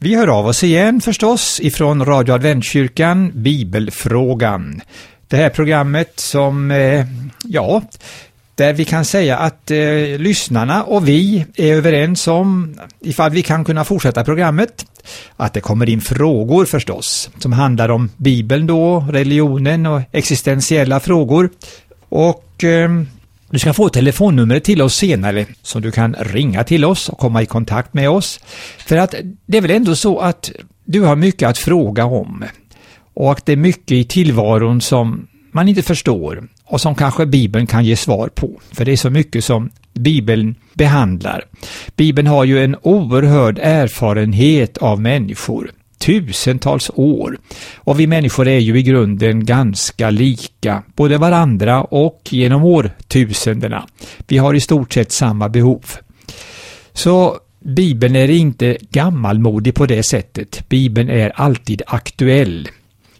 Vi hör av oss igen förstås ifrån Radio Adventkyrkan, Bibelfrågan. Det här programmet som, eh, ja, där vi kan säga att eh, lyssnarna och vi är överens om, ifall vi kan kunna fortsätta programmet, att det kommer in frågor förstås, som handlar om Bibeln då, religionen och existentiella frågor. Och eh, du ska få telefonnumret till oss senare som du kan ringa till oss och komma i kontakt med oss. För att det är väl ändå så att du har mycket att fråga om och att det är mycket i tillvaron som man inte förstår och som kanske Bibeln kan ge svar på. För det är så mycket som Bibeln behandlar. Bibeln har ju en oerhörd erfarenhet av människor tusentals år. Och vi människor är ju i grunden ganska lika, både varandra och genom årtusendena. Vi har i stort sett samma behov. Så Bibeln är inte gammalmodig på det sättet. Bibeln är alltid aktuell.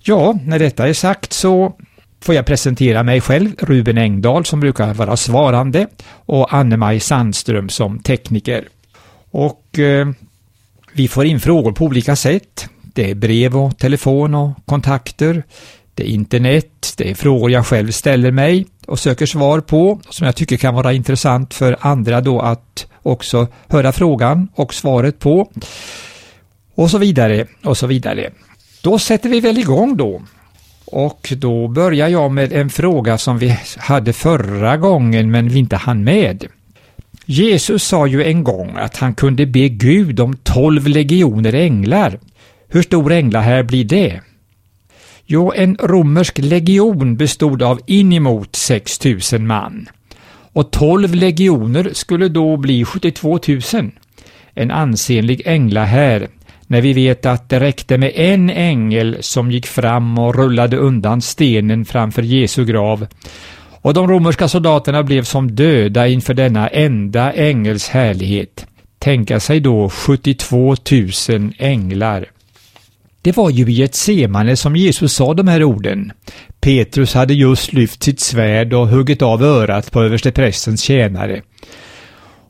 Ja, när detta är sagt så får jag presentera mig själv, Ruben Engdahl som brukar vara svarande och Anne-Maj Sandström som tekniker. Och eh, vi får in frågor på olika sätt. Det är brev och telefon och kontakter. Det är internet, det är frågor jag själv ställer mig och söker svar på som jag tycker kan vara intressant för andra då att också höra frågan och svaret på. Och så vidare och så vidare. Då sätter vi väl igång då. Och då börjar jag med en fråga som vi hade förra gången men vi inte hann med. Jesus sa ju en gång att han kunde be Gud om tolv legioner änglar. Hur stor änglahär blir det? Jo, en romersk legion bestod av inemot 6 000 man. Och 12 legioner skulle då bli 72 000. En ansenlig änglahär när vi vet att det räckte med en ängel som gick fram och rullade undan stenen framför Jesu grav och de romerska soldaterna blev som döda inför denna enda ängels härlighet. Tänka sig då 72 000 änglar. Det var ju i ett semane som Jesus sa de här orden. Petrus hade just lyft sitt svärd och huggit av örat på översteprästens tjänare.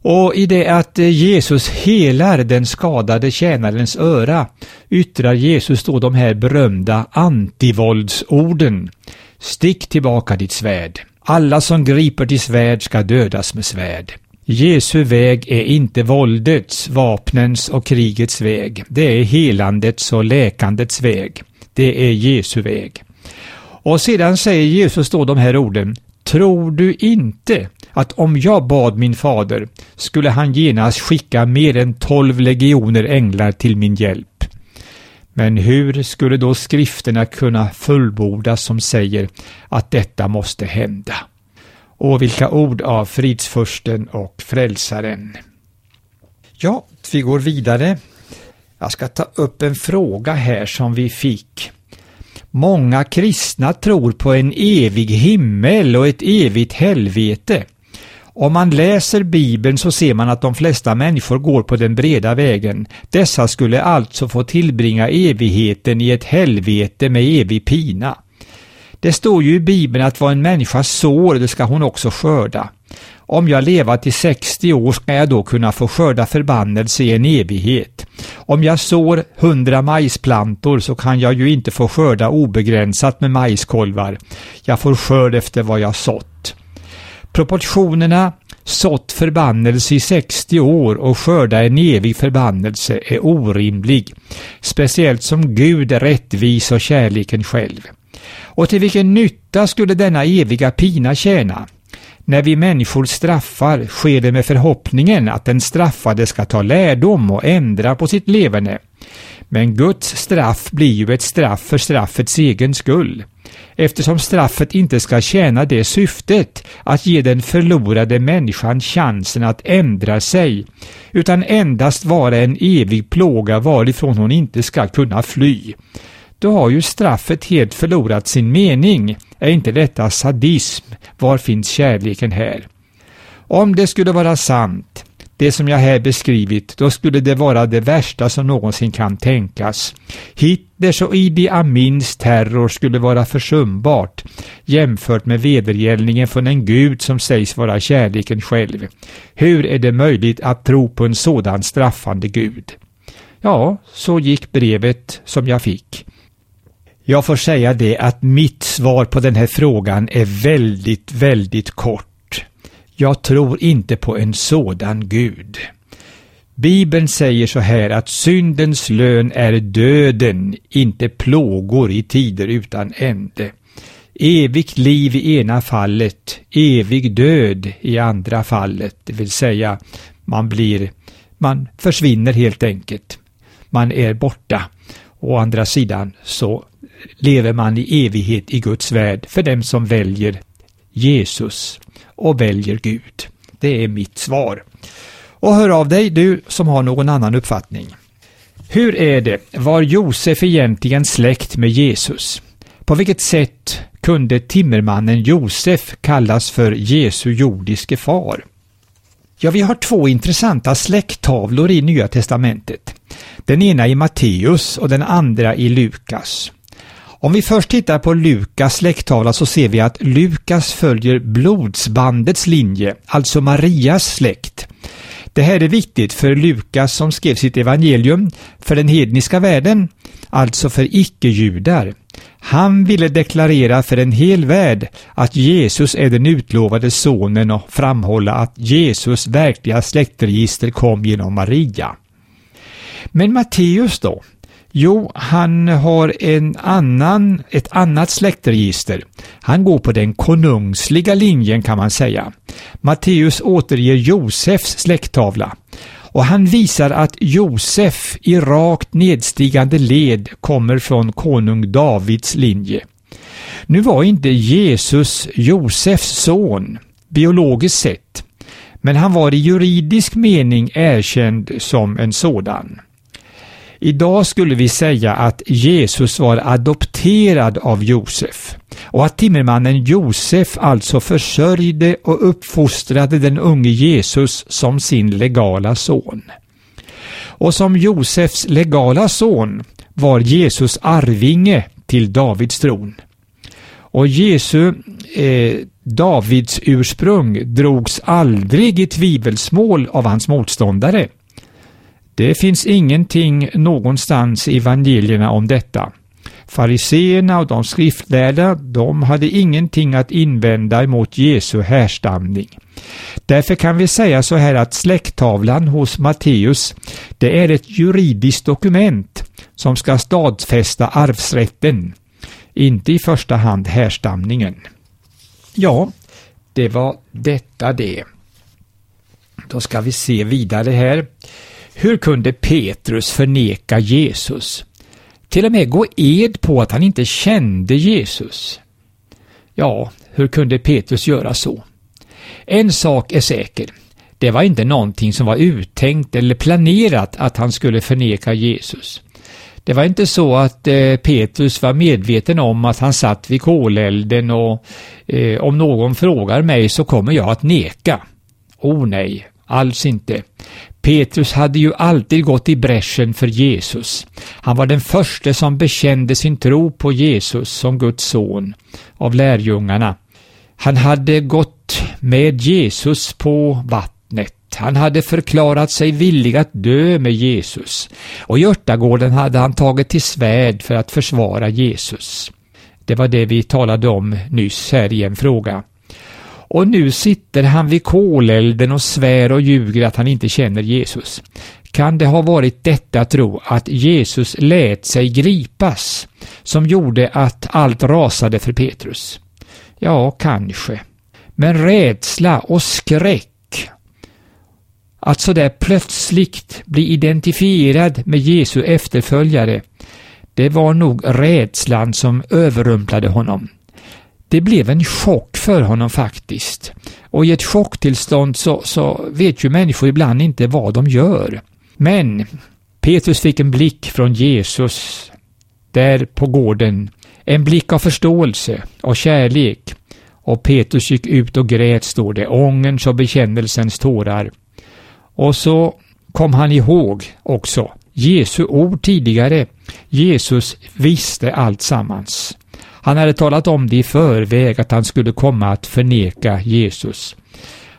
Och i det att Jesus helar den skadade tjänarens öra yttrar Jesus då de här berömda antivåldsorden. Stick tillbaka ditt svärd. Alla som griper till svärd ska dödas med svärd. Jesu väg är inte våldets, vapnens och krigets väg. Det är helandets och läkandets väg. Det är Jesu väg. Och sedan säger Jesus då de här orden Tror du inte att om jag bad min fader skulle han genast skicka mer än tolv legioner änglar till min hjälp? Men hur skulle då skrifterna kunna fullbordas som säger att detta måste hända? Och vilka ord av fridsfursten och frälsaren. Ja, vi går vidare. Jag ska ta upp en fråga här som vi fick. Många kristna tror på en evig himmel och ett evigt helvete. Om man läser Bibeln så ser man att de flesta människor går på den breda vägen. Dessa skulle alltså få tillbringa evigheten i ett helvete med evig pina. Det står ju i Bibeln att vad en människa sår, det ska hon också skörda. Om jag lever till 60 år ska jag då kunna få skörda förbannelse i en evighet. Om jag sår 100 majsplantor så kan jag ju inte få skörda obegränsat med majskolvar. Jag får skörd efter vad jag sått. Proportionerna sått förbannelse i 60 år och skörda en evig förbannelse är orimlig, speciellt som Gud är rättvis och kärleken själv. Och till vilken nytta skulle denna eviga pina tjäna? När vi människor straffar sker det med förhoppningen att den straffade ska ta lärdom och ändra på sitt leverne. Men Guds straff blir ju ett straff för straffets egen skull. Eftersom straffet inte ska tjäna det syftet att ge den förlorade människan chansen att ändra sig, utan endast vara en evig plåga varifrån hon inte ska kunna fly då har ju straffet helt förlorat sin mening. Är inte detta sadism? Var finns kärleken här? Om det skulle vara sant, det som jag här beskrivit, då skulle det vara det värsta som någonsin kan tänkas. Hitlers och Idi Amins terror skulle vara försumbart jämfört med vedergällningen från en gud som sägs vara kärleken själv. Hur är det möjligt att tro på en sådan straffande gud? Ja, så gick brevet som jag fick. Jag får säga det att mitt svar på den här frågan är väldigt, väldigt kort. Jag tror inte på en sådan Gud. Bibeln säger så här att syndens lön är döden, inte plågor i tider utan ände. Evigt liv i ena fallet, evig död i andra fallet, det vill säga man blir, man försvinner helt enkelt. Man är borta. Å andra sidan så lever man i evighet i Guds värld för dem som väljer Jesus och väljer Gud. Det är mitt svar. Och hör av dig, du som har någon annan uppfattning. Hur är det, var Josef egentligen släkt med Jesus? På vilket sätt kunde timmermannen Josef kallas för Jesu jordiske far? Ja, vi har två intressanta släkttavlor i Nya testamentet. Den ena i Matteus och den andra i Lukas. Om vi först tittar på Lukas släkttavla så ser vi att Lukas följer blodsbandets linje, alltså Marias släkt. Det här är viktigt för Lukas som skrev sitt evangelium för den hedniska världen, alltså för icke-judar. Han ville deklarera för en hel värld att Jesus är den utlovade sonen och framhålla att Jesus verkliga släktregister kom genom Maria. Men Matteus då? Jo, han har en annan, ett annat släktregister. Han går på den konungsliga linjen kan man säga. Matteus återger Josefs släkttavla och han visar att Josef i rakt nedstigande led kommer från konung Davids linje. Nu var inte Jesus Josefs son, biologiskt sett, men han var i juridisk mening erkänd som en sådan. Idag skulle vi säga att Jesus var adopterad av Josef och att timmermannen Josef alltså försörjde och uppfostrade den unge Jesus som sin legala son. Och som Josefs legala son var Jesus arvinge till Davids tron. Och Jesu eh, Davids ursprung drogs aldrig i tvivelsmål av hans motståndare. Det finns ingenting någonstans i evangelierna om detta. Fariseerna och de skriftlärda, de hade ingenting att invända emot Jesu härstamning. Därför kan vi säga så här att släkttavlan hos Matteus, det är ett juridiskt dokument som ska stadfästa arvsrätten, inte i första hand härstamningen. Ja, det var detta det. Då ska vi se vidare här. Hur kunde Petrus förneka Jesus? Till och med gå ed på att han inte kände Jesus? Ja, hur kunde Petrus göra så? En sak är säker. Det var inte någonting som var uttänkt eller planerat att han skulle förneka Jesus. Det var inte så att eh, Petrus var medveten om att han satt vid kolelden och eh, om någon frågar mig så kommer jag att neka. Oh nej, alls inte. Petrus hade ju alltid gått i bräschen för Jesus. Han var den första som bekände sin tro på Jesus som Guds son av lärjungarna. Han hade gått med Jesus på vattnet. Han hade förklarat sig villig att dö med Jesus och i örtagården hade han tagit till svärd för att försvara Jesus. Det var det vi talade om nyss här i en fråga. Och nu sitter han vid kolelden och svär och ljuger att han inte känner Jesus. Kan det ha varit detta tro att Jesus lät sig gripas som gjorde att allt rasade för Petrus? Ja, kanske. Men rädsla och skräck att sådär plötsligt bli identifierad med Jesu efterföljare, det var nog rädslan som överrumplade honom. Det blev en chock för honom faktiskt. Och i ett chocktillstånd så, så vet ju människor ibland inte vad de gör. Men Petrus fick en blick från Jesus där på gården. En blick av förståelse och kärlek. Och Petrus gick ut och grät, står det, ångerns och bekännelsens tårar. Och så kom han ihåg också Jesu ord tidigare. Jesus visste allt sammans. Han hade talat om det i förväg att han skulle komma att förneka Jesus.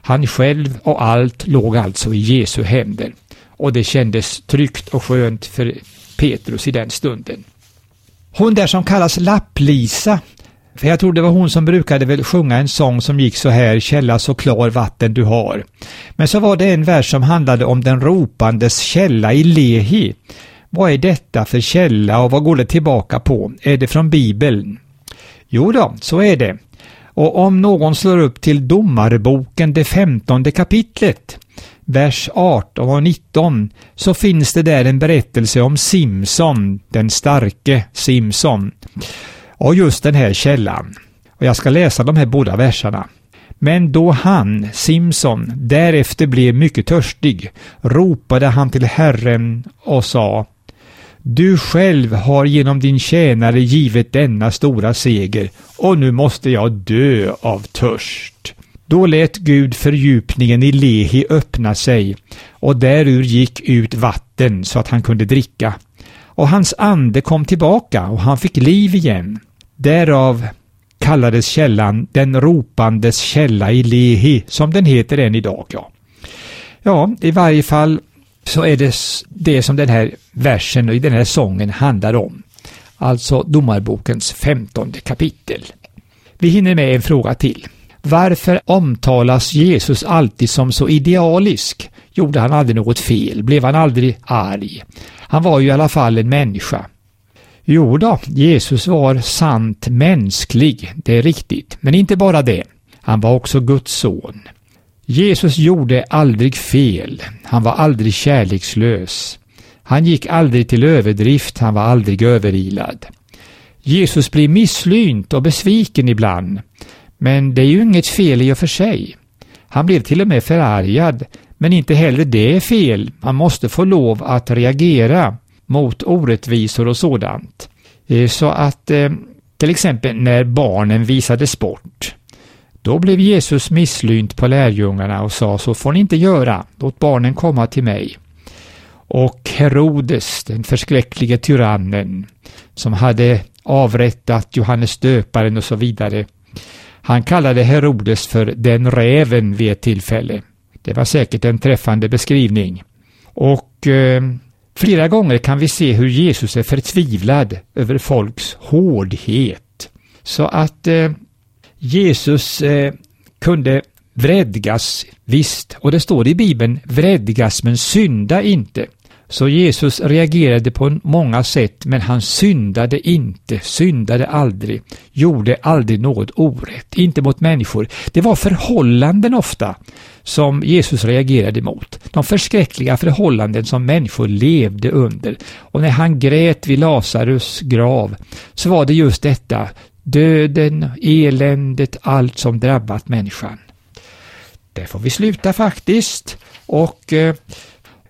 Han själv och allt låg alltså i Jesu händer. och det kändes tryggt och skönt för Petrus i den stunden. Hon där som kallas Lapplisa, för jag tror det var hon som brukade väl sjunga en sång som gick så här, källa så klar vatten du har. Men så var det en vers som handlade om den ropandes källa i Lehi. Vad är detta för källa och vad går det tillbaka på? Är det från Bibeln? Jo då, så är det. Och om någon slår upp till Domarboken, det femtonde kapitlet, vers 18 och 19, så finns det där en berättelse om Simson, den starke Simson. Och just den här källan. Och jag ska läsa de här båda verserna. Men då han, Simson, därefter blev mycket törstig, ropade han till Herren och sa du själv har genom din tjänare givit denna stora seger och nu måste jag dö av törst. Då lät Gud fördjupningen i Lehi öppna sig och därur gick ut vatten så att han kunde dricka. Och hans ande kom tillbaka och han fick liv igen. Därav kallades källan den ropandes källa i Lehi, som den heter än idag. Ja, ja i varje fall så är det det som den här versen och den här sången handlar om. Alltså Domarbokens femtonde kapitel. Vi hinner med en fråga till. Varför omtalas Jesus alltid som så idealisk? Gjorde han aldrig något fel? Blev han aldrig arg? Han var ju i alla fall en människa. Jo då, Jesus var sant mänsklig, det är riktigt, men inte bara det. Han var också Guds son. Jesus gjorde aldrig fel. Han var aldrig kärlekslös. Han gick aldrig till överdrift, han var aldrig överilad. Jesus blir misslynt och besviken ibland, men det är ju inget fel i och för sig. Han blev till och med förargad, men inte heller det är fel. Man måste få lov att reagera mot orättvisor och sådant. Eh, så att eh, till exempel när barnen visade sport då blev Jesus misslynt på lärjungarna och sa så får ni inte göra, låt barnen komma till mig. Och Herodes, den förskräcklige tyrannen, som hade avrättat Johannes döparen och så vidare, han kallade Herodes för den räven vid ett tillfälle. Det var säkert en träffande beskrivning. Och eh, flera gånger kan vi se hur Jesus är förtvivlad över folks hårdhet. Så att eh, Jesus eh, kunde vredgas, visst, och det står i Bibeln vredgas men synda inte. Så Jesus reagerade på många sätt men han syndade inte, syndade aldrig, gjorde aldrig något orätt, inte mot människor. Det var förhållanden ofta som Jesus reagerade mot. De förskräckliga förhållanden som människor levde under. Och när han grät vid Lazarus grav så var det just detta döden, eländet, allt som drabbat människan. Där får vi sluta faktiskt och eh,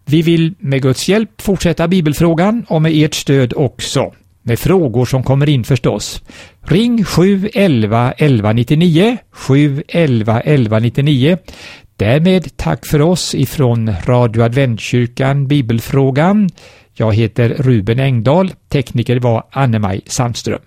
vi vill med Guds hjälp fortsätta bibelfrågan och med ert stöd också. Med frågor som kommer in förstås. Ring 711 1199 711 1199. Därmed tack för oss ifrån Radio Adventkyrkan Bibelfrågan. Jag heter Ruben Engdahl, tekniker var Anne-Maj Sandström.